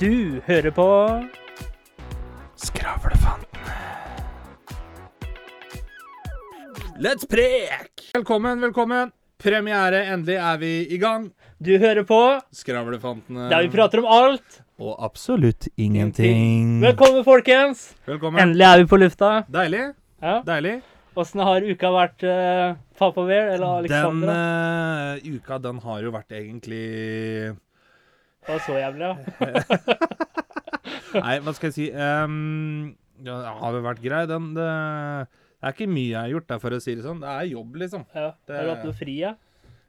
Du hører på Skravlefantene. Let's prek! Velkommen, velkommen. Premiere, endelig er vi i gang. Du hører på Skravlefantene. der vi prater om alt. Og absolutt ingenting. Velkommen, folkens. Velkommen. Endelig er vi på lufta. Deilig. Ja. Deilig. Åssen har uka vært, uh, Papaver eller Den Alexandra? eh, uka, den har jo vært egentlig Det var så jævlig, ja. Nei, hva skal jeg si um, ja, Det har jo vært grei. Den, det, det er ikke mye jeg har gjort der, for å si det sånn. Det er jobb, liksom. ja. Det- Har du hatt noe fri, ja?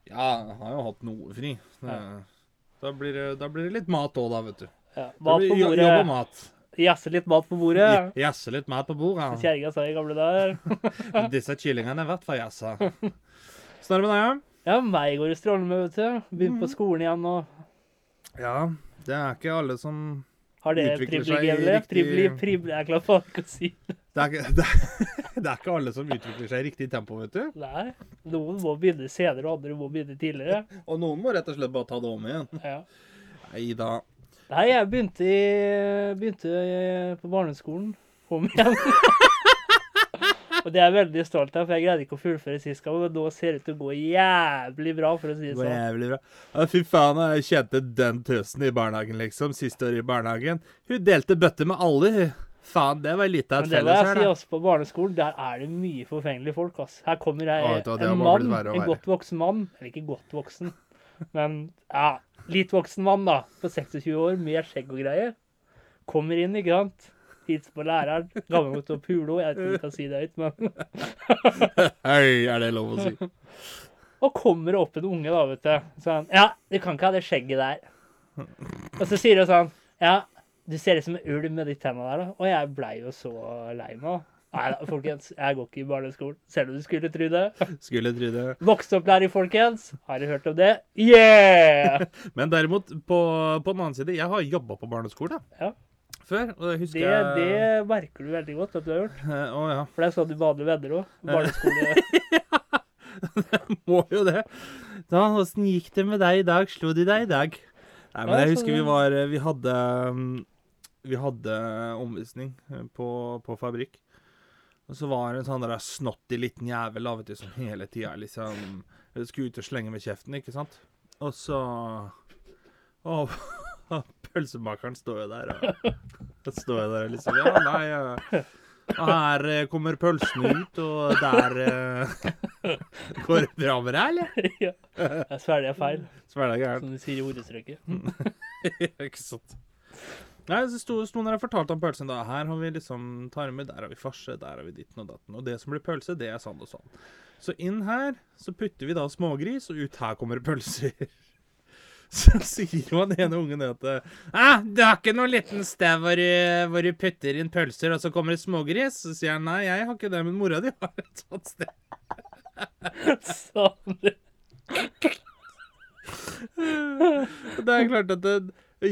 Ja, jeg har jo hatt noe fri. Det, Ja. da, blir det, da blir det litt mat òg, da, vet du. ja. Mat blir på bordet. Jobb og mat. Jazze litt mat på bordet. Jazze litt mat på bordet. Som kjerringa sa i gamle dager. Disse kyllingene er verdt for jazza. Sånn er det med deg, Ja, Ja, meg går det strålende med, vet du. Begynner Mm. på skolen igjen og ja? Det er ikke alle som har det Utvikler seg i riktig- Pribli, pribli, jeg er klar for ikke å si det. er, ikke, det, er, det er ikke alle som utvikler seg i riktig tempo, vet du. Nei. Noen må begynne senere, og andre må begynne tidligere. Og noen må rett og slett bare ta det om igjen. Ja. Nei da. Nei, jeg begynte, i, begynte på barneskolen. Om igjen. og det er jeg veldig stolt av, for jeg greide ikke å fullføre sist gang. Men nå ser det ut til å gå jævlig bra, for å si det sånn. jævlig bra. Ja, fy faen, jeg kjente den tøsen i barnehagen, liksom. Siste året i barnehagen. Hun delte bøtte med alle, hun. Faen, det var litt av et felles her, da. Men det må jeg si også på barneskolen. Der er det mye forfengelige folk, ass. Her kommer jeg, Å, vet du hva, det en mann, verre og en verre. godt voksen mann. Eller ikke godt voksen, men ja, litt voksen mann, da. På 26 år, med skjegg og greier. Kommer inn, ikke sant. Hilser på læreren. Å pule henne. Jeg vet ikke om jeg kan si det høyt, men Hei, er det lov å si? Og kommer det opp en unge, da, vet du. Sånn Ja, du kan ikke ha det skjegget der. Og så sier hun sånn Ja, du ser ut som en ulv med de tenna der, da. Og jeg blei jo så lei meg. Nei da, folkens. Jeg går ikke i barneskolen. Selv om du skulle tro det. Skulle tro det. Vokseopplæring, folkens. Har du hørt om det? Yeah! Men derimot, på, på den annen side, jeg har jobba på barneskole Ja. Før. Og det husker Det, jeg det merker du veldig godt at du har gjort. Eh, Å ja. For det er sånn du behandler venner òg. Barneskole. Må jo det. Da, Åssen gikk det med deg i dag? Slo de deg i dag? Nei, men jeg husker vi var Vi hadde um, Vi hadde omvisning eh, på, på fabrikk. Og så var det en sånn der snotty liten jævel vet du, som hele tida liksom skulle ut og slenge med kjeften, ikke sant? Og så Og pølsemakeren står jo der, og står jeg der og liksom Ja, nei ja. Her eh, kommer pølsene ut, og der eh, Går det bra med deg, eller? ja. Jeg svelger feil, Svelger gærent. som de sier i ordestrøket. ikke sant. Nei, så sto, sto når jeg fortalte om pølsen da. Her har vi liksom tarme, der har vi farse, der har vi ditten og datten. Og det som blir pølse, det er sånn og sånn. Så inn her så putter vi da smågris, og ut her kommer pølser. Så sier jo han ene ungen at ah, 'Du har ikke noen liten sted hvor hvor du putter inn pølser, og så kommer det smågris?' Så sier han nei, jeg har ikke det, men mora di har et sånt sted. Sånn. Det er klart at det,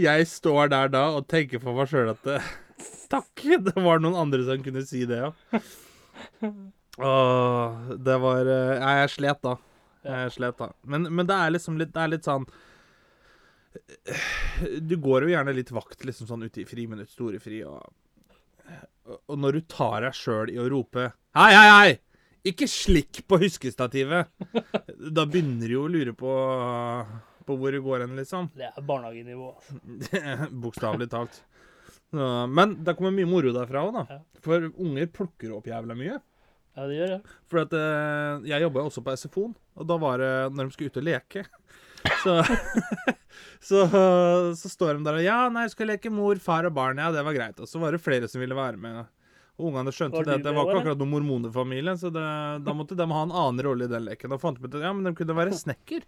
jeg står der da og tenker for meg sjøl at det, Takk! Det var noen andre som kunne si det, ja. Åh, det var eh, Nei, jeg slet da. Jeg slet da. Men, men det er liksom litt Det er litt sånn Du går jo gjerne litt vakt liksom sånn ute i friminutt, storefri, og Og når du tar deg sjøl i å rope Hei, hei, hei! Ikke slikk på huskestativet! Da begynner du jo å lure på På hvor det går hen, liksom. Det er barnehagenivå. Altså. Bokstavelig talt. Men det kommer mye moro derfra òg, da. Ja. For unger plukker opp jævla mye. Ja, det gjør det. For at eh, jeg jobba også på SFO-en, og da var det når de skulle ut og leke. Så, så, så står de der og Ja, nei, skal leke mor, far og barn. Ja, det var greit. Og så var det flere som ville være med. Og ungene skjønte det at det var ikke akkurat noen mormonefamilie, så det, da måtte de ha en annen rolle i den leken. Og fant ut at ja, men de kunne være snekker.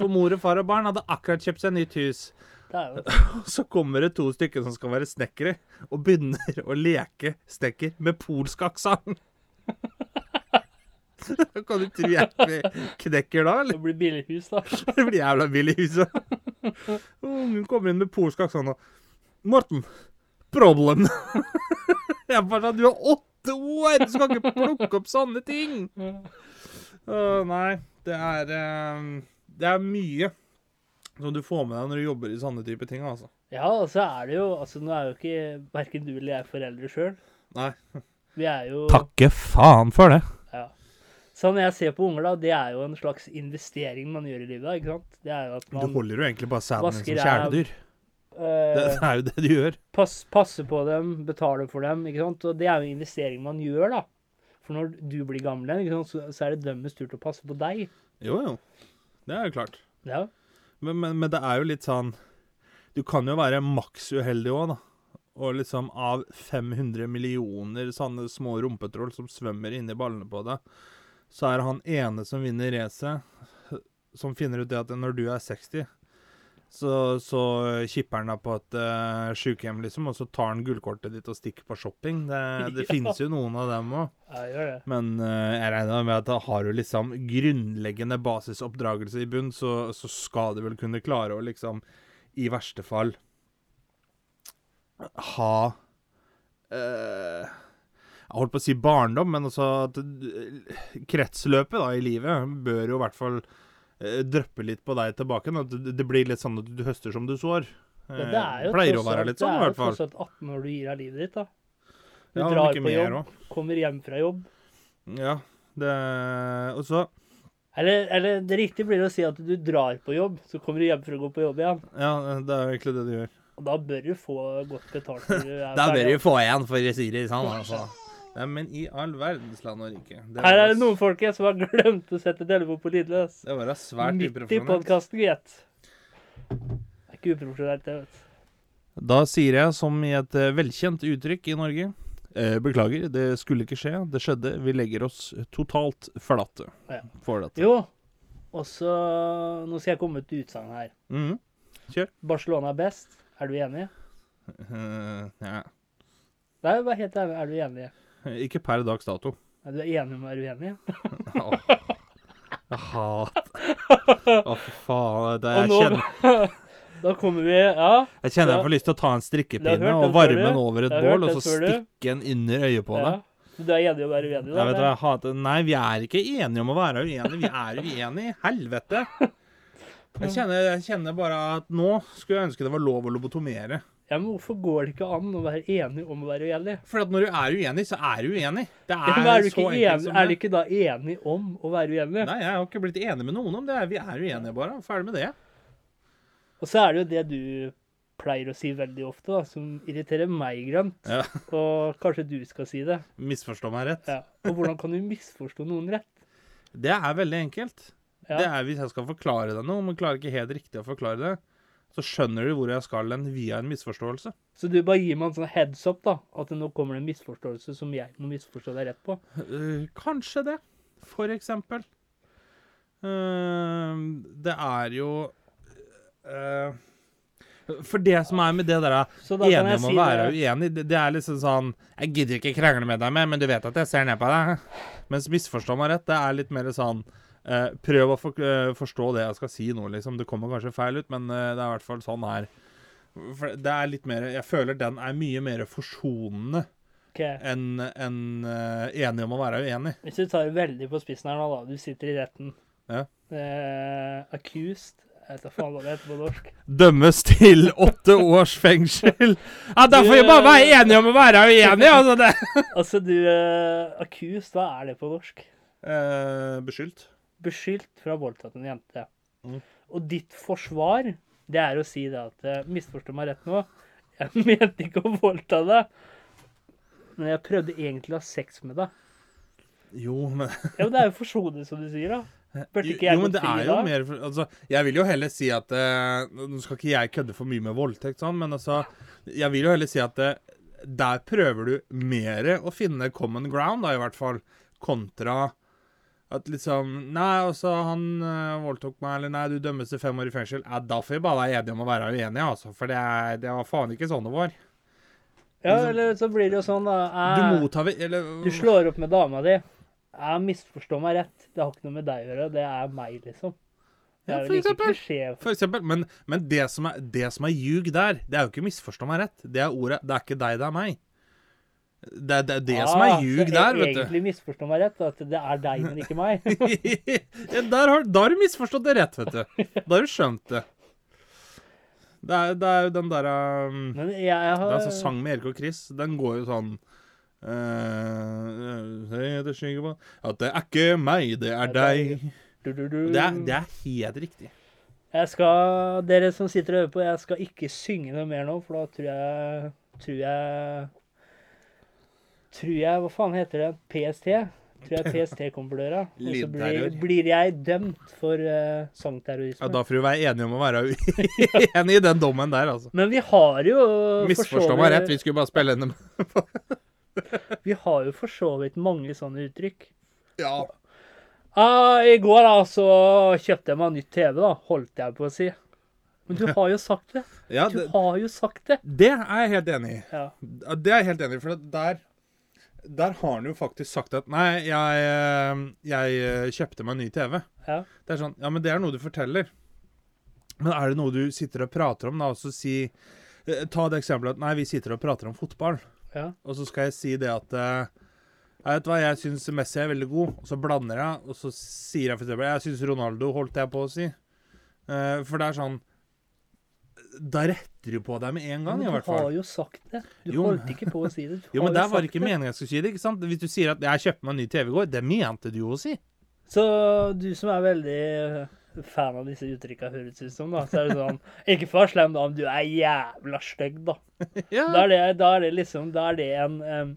For mor og far og barn hadde akkurat kjøpt seg nytt hus. Og så kommer det to stykker som skal være snekkere, og begynner å leke snekker med polsk aksent. kan du tro jeg knekker da, eller? Det blir billighus, da. Det blir jævla billig huset. Hun Ungen kommer inn med polsk aksent og Morten, problem. Jeg bare sa Du er åtte år! Du skal ikke plukke opp sånne ting! Uh, nei, det er uh, Det er mye som du får med deg når du jobber i sånne type ting, altså. Ja, og så er det jo Altså, nå er jo ikke verken du eller jeg foreldre sjøl. Nei. Vi er jo Takke faen for det. Ja. Så når jeg ser på unger, da, det er jo en slags investering man gjør i livet. da, ikke sant? Det er jo at Du holder jo egentlig bare sæden som kjæledyr. eh, Det er jo det du gjør. pass, passe på dem, betale for dem. ikke sant? Og det er jo en investering man gjør, da. For når du blir gammel igjen, så, så er det deres tur til å passe på deg. Jo, jo. Det er jo klart. Ja. Men, men, men det er jo litt sånn Du kan jo være maks uheldig òg, da. Og liksom av 500 millioner sånne små rumpetroll som svømmer inni ballene på deg, så er det han ene som vinner racet, som finner ut det at når du er 60, så, så kipper han deg på et uh, sykehjem, liksom, og så tar han gullkortet ditt og stikker på shopping. Det, det Ja. finnes jo noen av dem òg. Ja. Men uh, jeg regner med at da har du liksom grunnleggende basisoppdragelse i bunn, så, så skal du vel kunne klare å liksom, i verste fall, ha eh, Jeg holdt på å si barndom, men altså at eh, kretsløpet da i livet bør jo i hvert fall eh, dryppe litt på deg tilbake. At det, blir litt sånn at du høster som du sår. Ja, det er jo Eh, Pleier å være litt sånn, i hvert Det er jo tross alt 18 år du gir av livet ditt, da. Du Ja, drar på jobb, også. kommer hjem fra jobb. Ja, det Og så Eller, eller det riktige blir å si at du drar på jobb, så kommer du hjem for å gå på jobb igjen. Ja, det er egentlig det du gjør. Og da bør du få godt betalt. når du er Da bør du få igjen, for å si det sånn. altså. Nei, men i all verdens land og rike. Det Her er det noen folk som har glemt å sette telefonen på lydløs. Det var da svært Midt i podkasten, gitt. Det er ikke uprofesjonelt, det, vet du. Da sier jeg som i et eh, velkjent uttrykk i Norge eh, Beklager, det skulle ikke skje. Det skjedde. Vi legger oss totalt flate Ja. for dette. Jo, og så Nå skal jeg komme med et utsagn her. Mhm. Barcelona er best. Er du enig? Uh, ja. Nei, bare helt ærlig, er du enig? Ikke per dags dato. Er du enig om å være uenig? Jeg hater Å, fy faen. Det, jeg, nå kjenner, Da kommer vi Ja, jeg kjenner jeg får lyst til å ta en Det har strikkepinne hørt og den varme den over et Det har hørt bål, og den så før, du. stikke den under øyet på deg. ja. Så du er enig om å være uenig, da? Jeg vet hva eller? jeg hater. Nei, vi er ikke enige om å være uenige. Vi er uenige. Helvete. Jeg kjenner, jeg kjenner bare at nå skulle jeg ønske det var lov å lobotomere. Ja, men hvorfor går det ikke an å være enig om å være uenig? For at når du er uenig, så er du uenig. Det er, ja, er, du så enkelt enig, som er du ikke da enig om å være uenig? Nei, jeg har ikke blitt enig med noen om det. Vi er uenige bare. Ferdig med det. Og så er det jo det du pleier å si veldig ofte, da, som irriterer meg grønt. Ja. Og kanskje du skal si det. Misforstå meg rett. Ja. Og hvordan kan du misforstå noen rett? Det er veldig enkelt. Ja. Det er Hvis jeg skal forklare deg noe, men klarer ikke helt riktig å forklare det, så skjønner du hvor jeg skal hen via en misforståelse. Så du bare gir meg en sånn heads up, da. At nå kommer det en misforståelse som jeg må misforstå deg rett på. Uh, kanskje det, for eksempel. Uh, det er jo uh, For det som er med det der enig om å si være det. uenig, det, det er liksom sånn Jeg gidder ikke krangle med deg mer, men du vet at jeg ser ned på deg. Mens misforstå meg rett, det er litt mer sånn eh, Prøv å for, eh, forstå det jeg skal si nå, liksom. Det kommer kanskje feil ut, men eh, det er i hvert fall sånn her. For det er litt mer Jeg føler den er mye mer forsonende okay. enn en, enig om å være uenig. Hvis du tar det veldig på spissen her nå, da. Du sitter i retten. Ja. Accused. Jeg vet da faen hva det heter på norsk. Dømmes til åtte års fengsel. Ja, Da får vi bare være enige om å være uenige, altså. Det. Altså, du Accused, hva er det på norsk? Eh, beskyldt. Beskyldt for å ha voldtatt en jente. Mm. Og ditt forsvar, det er å si det at eh, Misforstå meg rett nå. Jeg mente ikke å voldta deg. Men jeg prøvde egentlig å ha sex med deg. Jo, men Ja, men Det er jo forsonende, som du sier, da. Burde ikke jeg jo, men det er jo mer altså, Jeg vil jo heller si at eh, Nå skal ikke jeg kødde for mye med voldtekt, sånn, men altså Jeg vil jo heller si at eh, der prøver du mer å finne common ground, da, i hvert fall, kontra at liksom Nei, altså, han uh, voldtok meg, eller nei, du dømmes til fem år i fengsel. Ja, da får vi bare være enige om å være uenige, altså. For det, er, det var faen ikke sånn det var. Ja, eller så blir det jo sånn, da. Du eh, mottar vi- Eller Du slår opp med dama di. Jeg misforstår meg rett. Det har ikke noe med deg å gjøre. Det er meg, liksom. Det Ja, for eksempel. klisjé. For eksempel, men, men det som er, det som er ljug der, det er jo ikke misforstå meg rett. Det er ordet Det er ikke deg, det er meg. Det er det, det som er Ah, ljug der, vet du. Egentlig misforstå meg rett, at det er deg, men ikke meg. ja, der har, da har du misforstått det rett, vet du. Da har du skjønt det. Det er, det er jo den derre um, har sånn sang med Erik og Chris. Den går jo sånn uh, «Hei, det skygger på At det er ikke meg, det er deg. Det er, det er helt riktig. Jeg skal, Dere som sitter og hører på, jeg skal ikke synge noe mer nå, for da tror jeg Tror jeg Tror jeg Hva faen heter det? PST? Tror jeg PST kommer på døra. Og så blir, blir jeg dømt for uh, sangterrorisme. Ja, da får vi være enige om å være uenig i den dommen der, altså. Men vi har jo for Misforstå meg rett, vi skulle bare spille henne Vi har jo for så vidt mange sånne uttrykk. Ja. Uh, I går da, så kjøpte jeg meg nytt TV, da, holdt jeg på å si. Men du har jo sagt det. ja Du det, har jo sagt det. det er jeg helt enig i. Ja. Det er jeg helt enig i, for der der har han jo faktisk sagt at Nei, jeg, eh, jeg eh, kjøpte meg en ny TV. ja. Det er sånn, ja, men det er noe du forteller. Men er det noe du sitter og prater om, da, og så si eh, Ta det eksempelet at nei, vi sitter og prater om fotball, ja. og så skal jeg si det at jeg vet hva, jeg syns Messi er veldig god, og så blander jeg, og så sier jeg eksempel Jeg syns Ronaldo, holdt jeg på å si. For det er sånn Da retter du på deg med en gang, i hvert fall. har jo sagt det. Du Jo, holdt ikke på å si det. Du Jo, men der var ikke meningen jeg skulle si det. ikke sant? Hvis du sier at 'jeg kjøpte meg en ny TV i går', det mente du jo å si. Så du som er veldig eh, fan av disse uttrykka, høres ut som, da, så er det sånn Ikke for slem, da, men du er jævla stygg, da. Ja. Da er det, da er det liksom Da er det en em,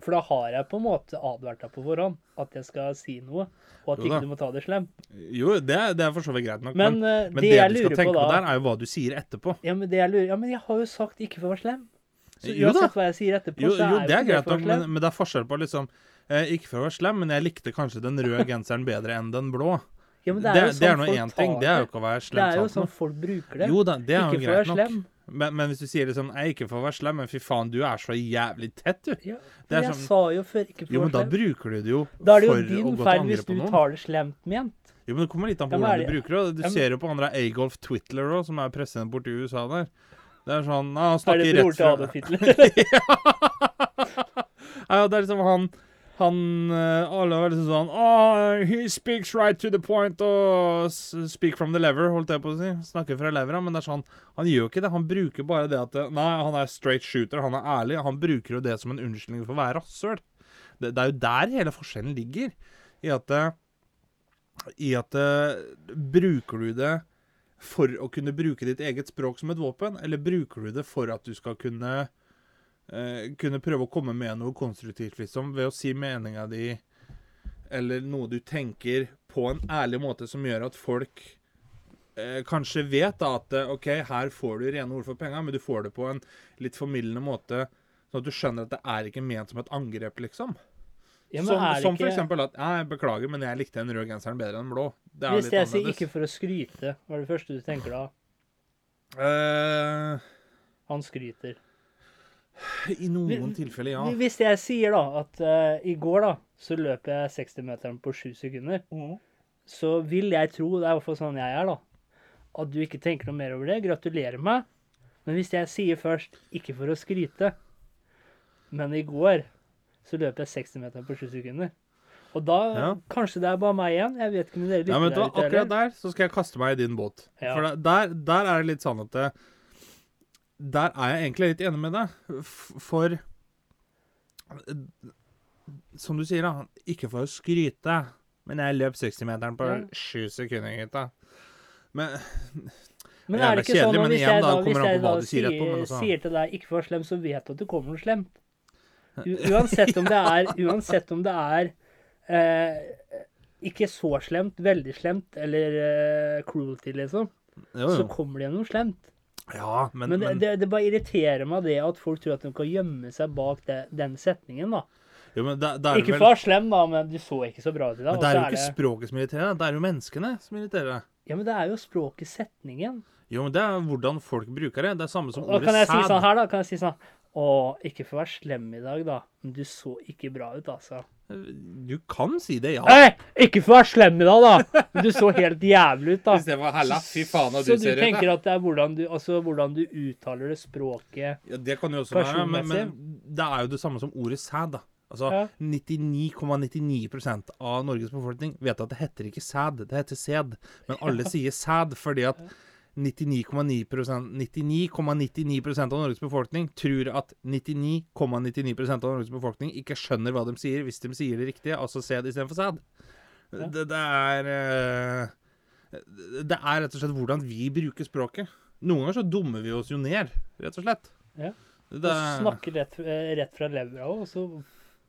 For da har jeg på en måte advart deg på forhånd at jeg skal si noe, og at Jo ikke du må ta det slemt. Jo, det, er- det er for så vidt greit nok. Men, Men, eh, men det, det, du skal tenke på da der, er jo hva du sier etterpå. ja men, det jeg lurer, ja, men jeg har jo sagt ikke for å være slem. Så Jo uansett hva jeg sier etterpå, Jo, så er jo jo det er greit nok, men, slem. men det er forskjell på liksom eh, Ikke for å være slem, men jeg likte kanskje den røde genseren bedre enn den blå. Ja, men Det, det er jo det er sånn nå folk én ting. Det er jo det. ikke å være Det er jo sånn folk bruker det. Jo da, det er ikke jo greit nok. slem. Men, men hvis du sier liksom Jeg er ikke for å være slem, men fy faen, du er så jævlig tett, du. Ja, Det men jeg sånn- sa jo før ikke for å være slem. Jo, men da bruker du det jo Da er det jo din gå feil hvis du noen. tar det slemt ment. Jo, men det kommer litt an på Ja, hvordan du bruker det. Du ser jo på han der Agolf Twitler òg, som er president borti USA der. Det er sånn ah, Han Er det bror rett til fra Adolf Hitler? Ja, det er liksom han Han eh, Alle er liksom sånn oh, He speaks right to the point og speak from the lever, holdt jeg på å si. Snakker fra levera, men det er sånn Han gjør ikke det. Han bruker bare det at Nei, han er straight shooter, han er ærlig. Han bruker jo det som en unnskyldning for å være rasshøl. Det, det er jo der hele forskjellen ligger. I at eh, I at eh, Bruker du det for å kunne bruke ditt eget språk som et våpen, eller bruker du det for at du skal kunne eh, kunne prøve å komme med noe konstruktivt, liksom, ved å si meninga di, eller noe du tenker på en ærlig måte som gjør at folk eh, kanskje vet da at eh, OK, her får du rene ord for penga, men du får det på en litt formildende måte, sånn at du skjønner at det er ikke ment som et angrep, liksom. Ja, som som for ikke- eksempel at jeg beklager, men jeg likte den røde genseren bedre enn den blå. Det er Hvis jeg sier ikke for å skryte, hva er det første du tenker da? Uh... Han skryter. I noen tilfeller, ja. Hvis jeg sier da at uh, i går da, så løp jeg 60-meteren på 7 sekunder, så vil jeg tro, det er i hvert fall sånn jeg er da, at du ikke tenker noe mer over det. Gratulerer meg. Men hvis jeg sier først, ikke for å skryte, men i går så løp jeg 60-meteren på 7 sekunder. Og da, Ja. kanskje det er bare meg igjen, jeg vet ikke om dere Ja, men lytter der akkurat der så skal jeg kaste meg i din båt. Ja. For der, der er det litt sånn at det, Der er jeg egentlig litt enig med deg. For Som du sier, da. Ikke for å skryte, men jeg løp 60-meteren på Ja. sekunder, gutta. Men Men er det ikke kjedelig, sånn at hvis igjen jeg da hvis jeg da sier etterpå, sier, altså. sier til deg 'ikke være slem', så vet du at det kommer noe slemt. U uansett om det er, uansett om det er eh, ikke så slemt, veldig slemt, eller eh, cruelty, liksom, jo, så kommer det noe slemt. Ja, men, Men, men, det, det bare irriterer meg det at folk tror at de kan gjemme seg bak det, den setningen, da. jo, men det, det er Ikke vel, for slem, da, men du så ikke så bra ut i dag. men det er jo ikke språket som irriterer deg, det er jo menneskene som irriterer deg. Ja, men det er jo språket setningen. Jo, men det er hvordan folk bruker det. Det er samme som Da ordet kan jeg si sånn her, da. Kan jeg si sånn Å, ikke for å være slem i dag, da, men du så ikke bra ut, altså. Du kan si det, ja. Hey, Ikke for å være slem i dag, da, men du så helt jævlig ut, da. Hvis det var hella, fy faen Så du du ser ut. tenker at det er hvordan du, altså, hvordan du uttaler det språket Ja, det kan jo også være, men, men det er jo det samme som ordet sæd, da. Altså, Ja. 99,99% av Norges befolkning vet at det heter ikke sæd, det heter sæd. Men alle sier sæd fordi at 99,9 99,99% av Norges befolkning tror at 99,99% av Norges befolkning ikke skjønner hva de sier, hvis de sier det riktige, altså sæd istedenfor sæd. Ja. Det, det er eh, Det er rett og slett hvordan vi bruker språket. Noen ganger så dummer vi oss jo ned, rett og slett. Ja. Det, Du snakker rett, eh, rett fra levra og så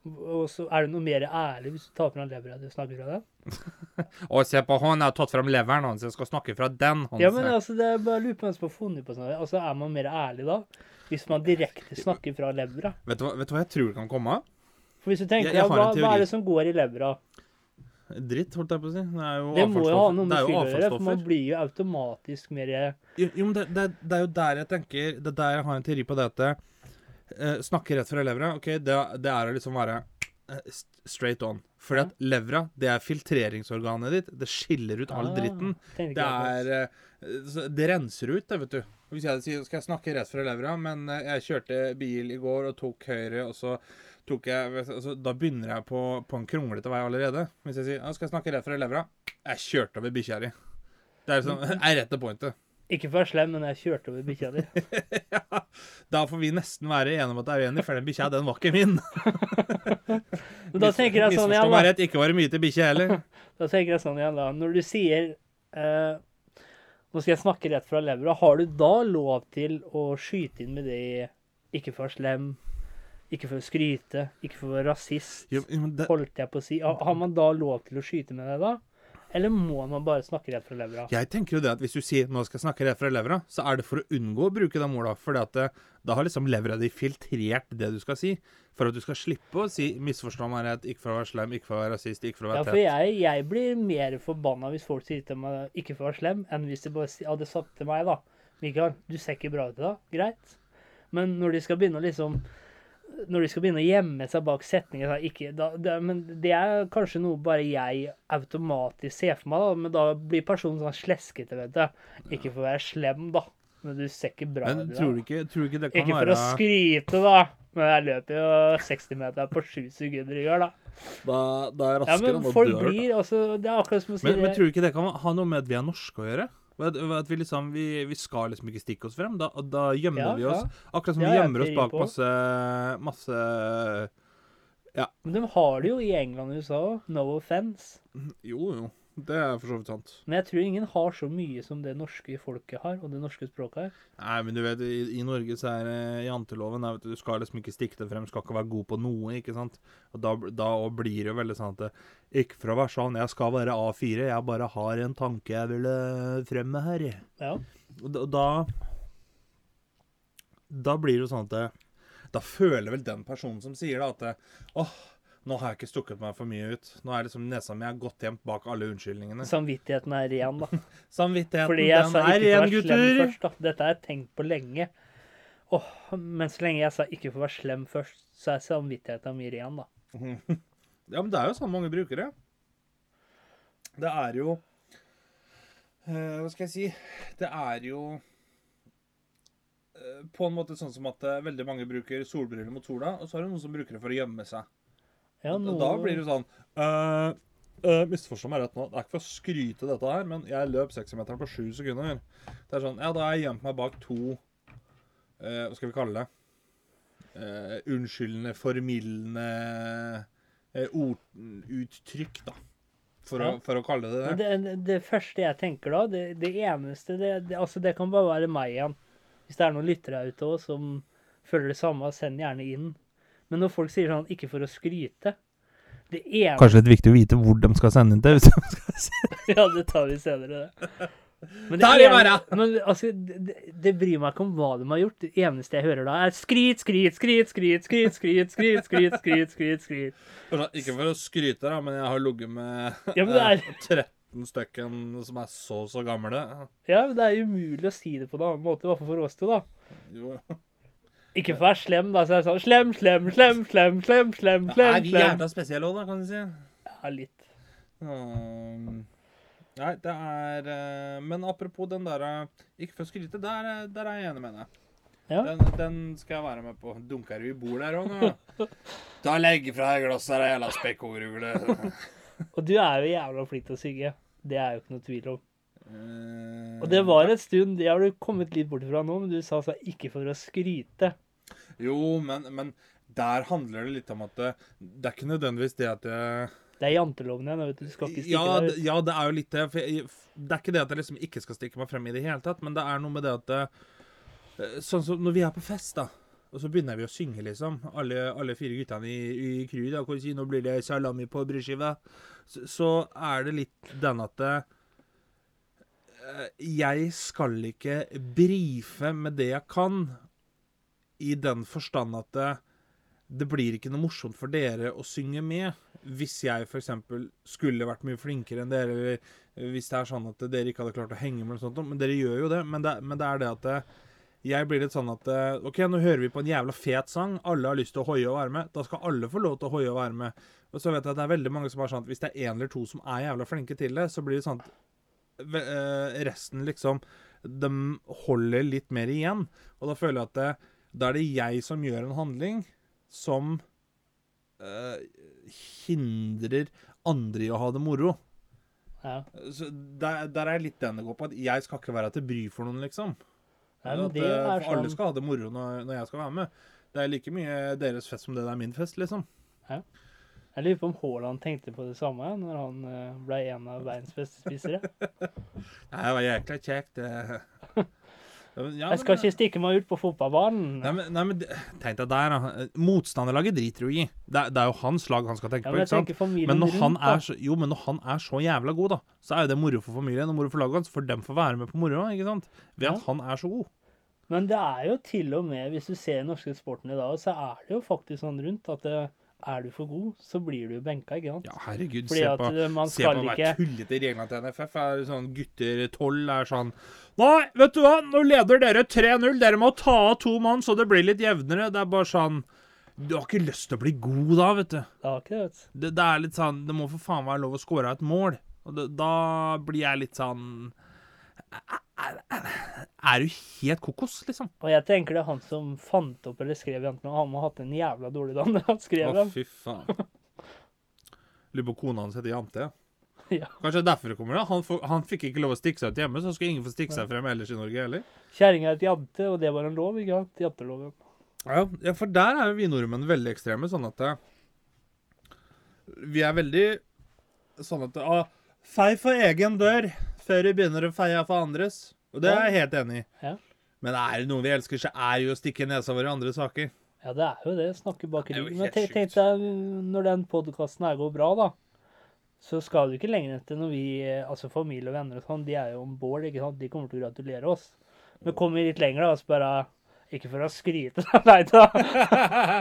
og så er det noe mer ærlig hvis du tar fram levra du snakker fra den. og se på han, jeg har tatt fram leveren hans, jeg skal snakke fra den hans. Ja, men altså, det er bare lurer på hvem som har funnet på sånn. Altså, er man mer ærlig da? Hvis man direkte snakker fra levra? vet, du hva, vet du hva jeg tror kan komme? For hvis du tenker, Jeg- jeg hva, hva er det som går i levra? Dritt, holdt jeg på å si. Det er jo Det må jo ha noe med fyll å gjøre, for man blir jo automatisk mer Jo, jo, men det, det, det er jo der jeg tenker Det er der jeg har en teori på det at eh, Snakke rett fra levra, OK, det, det er å liksom være eh, straight on. Fordi at levra, det er filtreringsorganet ditt. Det skiller ut all Ah, dritten. Det er eh, Det renser ut, det, vet du. Hvis jeg sier skal jeg snakke rett fra levra, men eh, jeg kjørte bil i går og tok høyre, og så tok jeg altså, Da begynner jeg på, på en kronglete vei allerede. Hvis jeg sier skal jeg snakke rett fra levra, jeg kjørte over bikkja di. Det er liksom, jeg er rett til pointet. Ikke for å være slem, men jeg kjørte over bikkja di. ja, da får vi nesten være enige om at jeg er uenig, for den bikkja, den var ikke min. Men da tenker jeg sånn igjen, da. ikke var det mye til bikkje heller. Da tenker jeg sånn igjen, da. Når du sier eh, Nå skal jeg snakke rett fra levra. Har du da lov til å skyte inn med det ikke for å være slem, ikke for å skryte, ikke for å være rasist, Jo, det, holdt jeg på å si. Har, har man da lov til å skyte med det da? Eller må man bare snakke rett fra levra? jeg tenker jo det at hvis du sier 'nå skal jeg snakke rett fra levra', så er det for å unngå å bruke de orda. For da har liksom levra di filtrert det du skal si. For at du skal slippe å si 'misforstå meg rett', 'ikke for å være slem', 'ikke for å være rasist', 'ikke for å Ja, være for tett'. jeg, jeg blir mer forbanna hvis folk sier til meg 'ikke for å være slem', enn hvis de bare hadde sagt til meg, da 'Mikael, du ser ikke bra ut i dag. Greit.' Men når de skal begynne å liksom Når de skal begynne å gjemme seg bak setninger så er ikke, da, det, Men det er kanskje noe bare jeg automatisk ser for meg, da. Men da blir personen sånn sleskete, vet du. Ikke for å være slem, da. Men du ser ikke bra ut tror du ikke, tror du ikke det kan Ikke for å skryte, da. Men jeg løper jo 60 meter på 7 sekunder i går, da. Da, da er raskere Ja, men folk dør. blir altså, Det er akkurat som å si Men, men tror du ikke det kan ha noe med at vi er norske å gjøre? At, vi liksom vi, vi skal liksom ikke stikke oss frem. Da, da gjemmer Ja, vi oss. ja. Akkurat som ja, vi gjemmer oss bak på. masse Masse Men de har det jo i England og USA òg. No offense. Jo, jo. Det er for så vidt sant. Men jeg tror ingen har så mye som det norske folket har, og det norske språket har. Nei, men du vet, i, i Norge så er det janteloven er, vet du, du skal liksom ikke stikke det frem, skal ikke være god på noe, ikke sant? Og da, da og blir det jo veldig sånn at det, Ikke for å være sånn, jeg skal være A4, jeg bare har en tanke jeg vil fremme frem med her. Ja. Og da, da Da blir det jo sånn at det, Da føler vel den personen som sier det, at det, åh, nå har jeg ikke stukket meg for mye ut. Nå er liksom nesa mi er godt gjemt bak alle unnskyldningene. Samvittigheten er ren, da. Samvittigheten, Fordi jeg den sa er ikke å ren, gutter! først, da. Dette har jeg tenkt på lenge. Åh, men så lenge jeg sa ikke for å være slem først, så er samvittigheten mye ren, da. Ja, men det er jo sånn mange brukere. Det er jo uh, Hva skal jeg si? Det er jo eh, på en måte sånn som at eh, veldig mange bruker solbriller mot sola, og så er det noen som bruker det for å gjemme seg. Ja, nå, Da blir det sånn uh, Misforstå meg rett nå. Det er ikke for å skryte dette her, men jeg løp 60-meteren på sju sekunder. Det er sånn Ja, da har jeg gjemt meg bak to uh, Hva skal vi kalle det? Unnskyldende, formildende uh, orduttrykk, da. For, Ja. å, for å kalle det det. Det, det, det første jeg tenker da, det, det eneste det, det, Altså, det kan bare være meg igjen. Hvis det er noen lyttere ute òg som føler det samme, send gjerne inn. Men når folk sier sånn 'ikke for å skryte' Det ene Kanskje litt viktig å vite hvor de skal sende inn til. hvis de skal sende. Ja, det tar vi senere, det. Men det ene-! Men altså, det, det- bryr meg ikke om hva de har gjort. Det eneste jeg hører da, er skryt, skryt, skryt, skryt, skryt, skryt, skryt, skryt, skryt, skryt, skryt. Ikke for å skryte, da, men jeg har ligget med Ja, men det er, 13 stykken som er så så gamle. ja, men det er umulig å si det på en annen måte, i hvert fall for oss to, da. Jo. Ikke for å være slem, da, så er det sånn slem, slem, slem, slem, slem, slem, Er slem, vi slem. jævla spesielle òg, da, kan du si. Ja, litt. Um, nei, det er eh, Men apropos den der eh, Ikke for å skryte, der, eh, der er jeg enig med deg. Ja. Den, den skal jeg være med på. Dunker du i bord der òg nå? Ta legg fra deg glasset her, jævla spekkhogrugle. Og du er jo jævla flink til å synge. Det er jo ikke noe tvil om. Og det var en stund Det har du kommet litt bort fra nå, men du sa altså ikke for å skryte. Jo, men, men der handler det litt om at det, det er ikke nødvendigvis det at det, Det er janteloven igjen. Du skal ikke stikke ja, deg ut. ja, det er jo litt det. For jeg, det er ikke det at jeg liksom ikke skal stikke meg frem i det hele tatt, men det er noe med det at det, eh, Sånn som når vi er på fest, da. Og så begynner vi å synge, liksom. Alle, alle fire guttene i, i crewet. da, kan si, Nå blir det salami på brødskiva. Så, så er det litt den at det, eh, Jeg skal ikke brife med det jeg kan, i den forstand at det, det blir ikke noe morsomt for dere å synge med. Hvis jeg f.eks. skulle vært mye flinkere enn dere, eller hvis det er sånn at dere ikke hadde klart å henge med, eller sånt, men dere gjør jo det. Men det, men det er det at det, jeg blir litt sånn at eh, OK, nå hører vi på en jævla fet sang. Alle har lyst til å hoie og være med. Da skal alle få lov til å hoie og være med. Og så vet jeg at det er veldig mange som er sånn at hvis det er én eller to som er jævla flinke til det, så blir det sånn at eh, resten liksom De holder litt mer igjen. Og da føler jeg at det, da er det jeg som gjør en handling som uh, hindrer andre i å ha det moro. Ja. Så der, der er litt den det går på. At jeg skal ikke være til bry for noen, liksom. Nei, At, det eh, for alle sånn skal ha det moro når, når jeg skal være med. Det er like mye deres fest som det er min fest, liksom. Jeg lurer på om Haaland tenkte på det samme når han eh, ble en av verdens beste spisere. Nei, det var jækla kjekt. Ja, Jeg skal men- ikke stikke meg ut på fotballbanen. Nei, men, nei, men tenk deg der, da. Motstanderlaget driter jo i. Det, er- det er jo hans lag han skal tenke Ja, på. ikke sant? Men når rundt, er så, jo, men når han er så jævla god, da, så er jo det moro for familien og moro for laget hans. For dem får være med på moroa, ikke sant? Ved Ja. at han er så god. Men det er jo til og med, hvis du ser den norske sporten i dag, så er det jo faktisk sånn rundt at det, er du for god, så blir du benka, ikke sant? Ja, herregud, Fordi se på eh, man Se på de ikke tullete reglene til NFF. Er sånn Gutter 12 er sånn Nei, vet du hva, nå leder dere 3-0. Dere må ta av to mann, så det blir litt jevnere. Det er bare sånn Du har ikke lyst til å bli god da, vet du. Det det, du. Det, det er litt sånn Det må for faen være lov å score et mål. Og det, da blir jeg litt sånn er, du helt kokos, liksom? Og jeg tenker det er han som fant opp eller skrev jentene, og han må ha hatt en jævla dårlig dag når han skrev Å, dem. fy faen. Lurer på kona hans heter Jante. ja. Ja. Kanskje derfor det kommer det. Han, får, han fikk ikke lov å stikke seg ut hjemme, så skal ingen få stikke seg frem ellers i Norge heller. Kjerringa het jante, og det var en lov, ikke sant? Janteloven. Ja, ja, for der er jo vi nordmenn veldig ekstreme, sånn at det, Vi er veldig sånn at ah, Fei for egen dør før vi begynner å feie for andres. Og det er jeg helt enig i. Ja. Men er det noe vi elsker, så er jo å stikke nesa vår i andre saker. Ja, det er jo det. Snakke bak ryggen. Men tenk, deg, når den podkasten her går bra, da, så skal du ikke lenger etter når vi, altså familie og venner og sånn, de er jo om board, ikke sant. De kommer til å gratulere oss. Men kommer vi litt lenger, da, så bare Ikke for å skryte, nei da.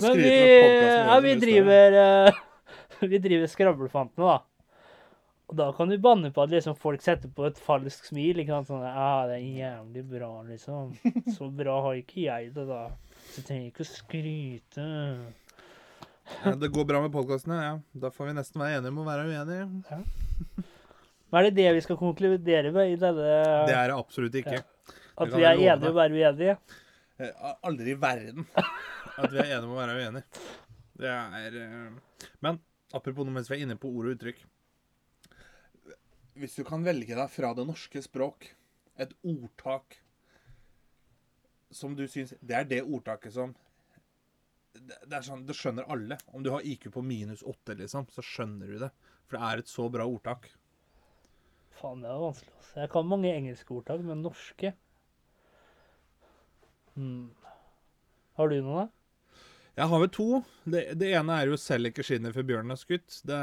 Men vi, ja, vi er- driver eh, Vi driver Skravlefantene, da. Og da kan du banne på at liksom folk setter på et falskt smil. ikke sant? Sånn, ja, det er jævlig bra, liksom. Så bra har ikke jeg det, da. Så jeg trenger ikke å skryte. Ja, det går bra med podkastene, ja. Da får vi nesten være enige om å være uenige. Men er det det vi skal konkludere med i denne Det er det absolutt ikke. At vi er enige om å være uenige? Eh, Aldri i verden at vi er enige om å være uenige. Det er eh, Men apropos noe mens vi er inne på ord og uttrykk. Hvis du kan velge deg fra det norske språk et ordtak som du syns Det er det ordtaket som det, det er sånn, det skjønner alle. Om du har IQ på minus åtte, liksom, så skjønner du det. For det er et så bra ordtak. Faen, det er vanskelig. Også. Jeg kan mange engelske ordtak, men norske hmm. Har du noen, da? Jeg har vel to. Det, det ene er jo 'Selv ikke skinnet før bjørnen er skutt'. Det,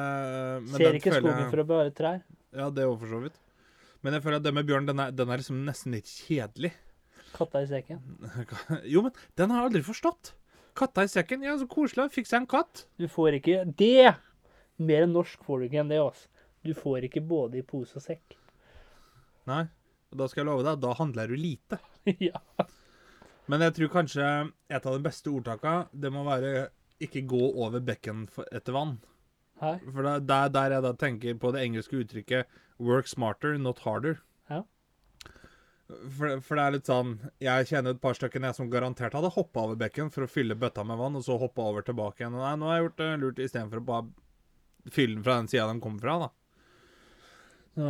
men Ser ikke skogen jeg- for å bevare trær. Ja, det òg, for så vidt. Men jeg føler at det med bjørn, den er, den er liksom nesten litt kjedelig. Katta i sekken. Jo, men den har jeg aldri forstått. Katta i sekken. Ja, så koselig. Fikk seg en katt. Du får ikke Det! Mer enn norsk får du ikke enn det, altså. Du får ikke både i pose og sekk. Nei. Og da skal jeg love deg, da handler du lite. ja. Men jeg tror kanskje et av de beste ordtaka, det må være 'ikke gå over bekken etter vann'. Her. For det er der jeg da tenker på det engelske uttrykket 'work smarter, not harder'. Ja. For, for det er litt sånn Jeg kjenner et par stykker jeg som garantert hadde hoppa over bekken for å fylle bøtta med vann, og så hoppa over tilbake igjen. Nei, nå har jeg gjort det lurt istedenfor å bare fylle den fra den sida de kommer fra, da. Så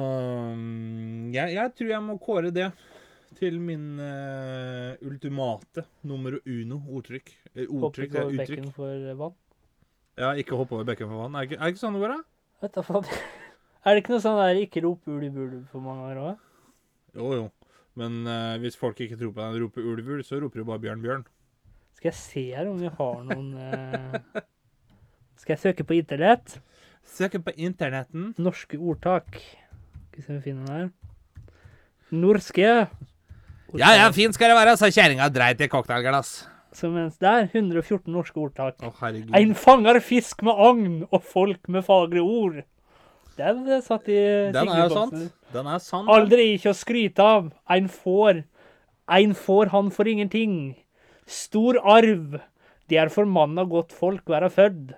jeg, jeg tror jeg må kåre det til min uh, ultimate nummer uno ordtrykk. Eh, Hoppe ordtrykk, på eh, bekken for vann. Ja, ikke hoppe over bekken for vann. Er ikke, er ikke sånn det går, da? Vet da faen. Er det ikke noe sånn der 'ikke rop ulv, ulv' for mange år òg? Jo, jo. Men eh, hvis folk ikke tror på og roper ulv, ulv, så roper du bare bjørn, bjørn. Skal jeg se her om vi har noen eh, Skal jeg søke på internett? Søke på internetten. Norske ordtak. Skal vi se om vi finner den her. Norske. Ja, ja, fint skal det være, sa kjerringa dreit i cocktailglass. Så mens der 114 norske ordtak. Å, herregud. Ein fanger fisk med agn, og folk med fagre ord. Den satt i Den er jo sant. Den er sann. Aldri ikke å skryte av. Ein får. Ein får han for ingenting. Stor arv. Det er for mann av godt folk være fødd.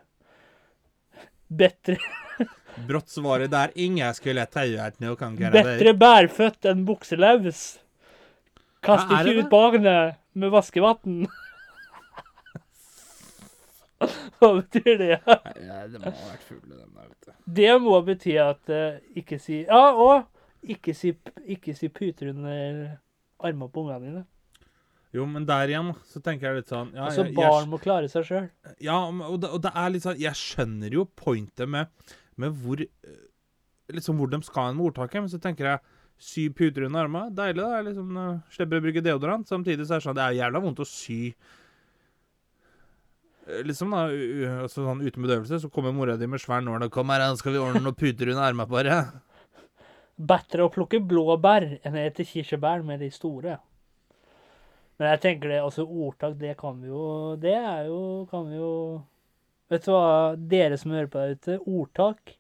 Bedre, Brått svaret der ingen skulle tauet noe kan gjøre bedre bærfødt enn bukselaus. Kast ikke ut barnet med vaskevann. Hva betyr det? Ja, det må ha vært fulle, den der, vet du. Det må bety at eh, ikke si Ja, og ikke si, ikke si puter under armene på ungene dine. Jo, men der igjen, så tenker jeg litt sånn ja, altså, jeg, barn jeg, må klare seg sjøl. ja, og det, og det er litt sånn Jeg skjønner jo pointet med, med hvor eh, Liksom hvor de skal hen med ordtaket, men så tenker jeg Sy puter under armene. Deilig, da. Jeg liksom uh, Slipper å bruke deodorant. Samtidig så er det sånn Det er jævla vondt å sy Eh, Liksom da, altså sånn uten bedøvelse, så kommer mora di med svær nål og 'Kom her, skal vi ordne noen puter under armene på deg'. Bedre å plukke blåbær enn å spise kirsebær med de store. Men jeg tenker det, altså ordtak, det kan vi jo Det er jo Kan vi jo Vet du hva, dere som hører på der ute, ordtak,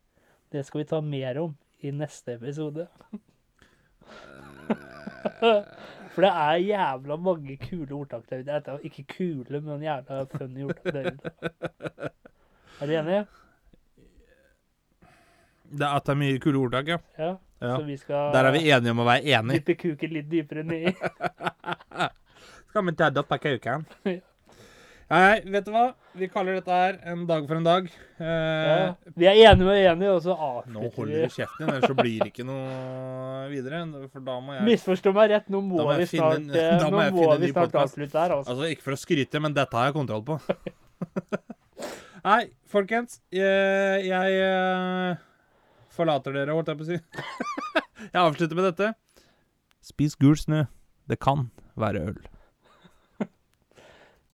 det skal vi ta mer om i neste episode. For det er jævla mange kule ordtak der ute. Ikke kule, men jævla funny ordtak der ute. Er du enig? Det er at det er mye kule ordtak, ja. Ja. ja. Så vi skal Der er vi enige om å være enige. dyppe kuken litt dypere ned i. Skal vi ta doppa kuken? Nei, vet du hva? Vi kaller dette her en dag for en dag. Eh, Ja. Vi er enige og enige, og så Nå holder vi. du kjeften din, ellers så blir det ikke noe videre. For da må jeg Misforstå meg rett, nå må, Da må vi snart, finne en- eh, da må nå må vi snart avslutte her. Altså. Altså, ikke for å skryte, men dette har jeg kontroll på. Nei, folkens. Jeg, jeg eh, forlater dere, holdt jeg på å si. jeg avslutter med dette. Spis gul snø. Det kan være øl.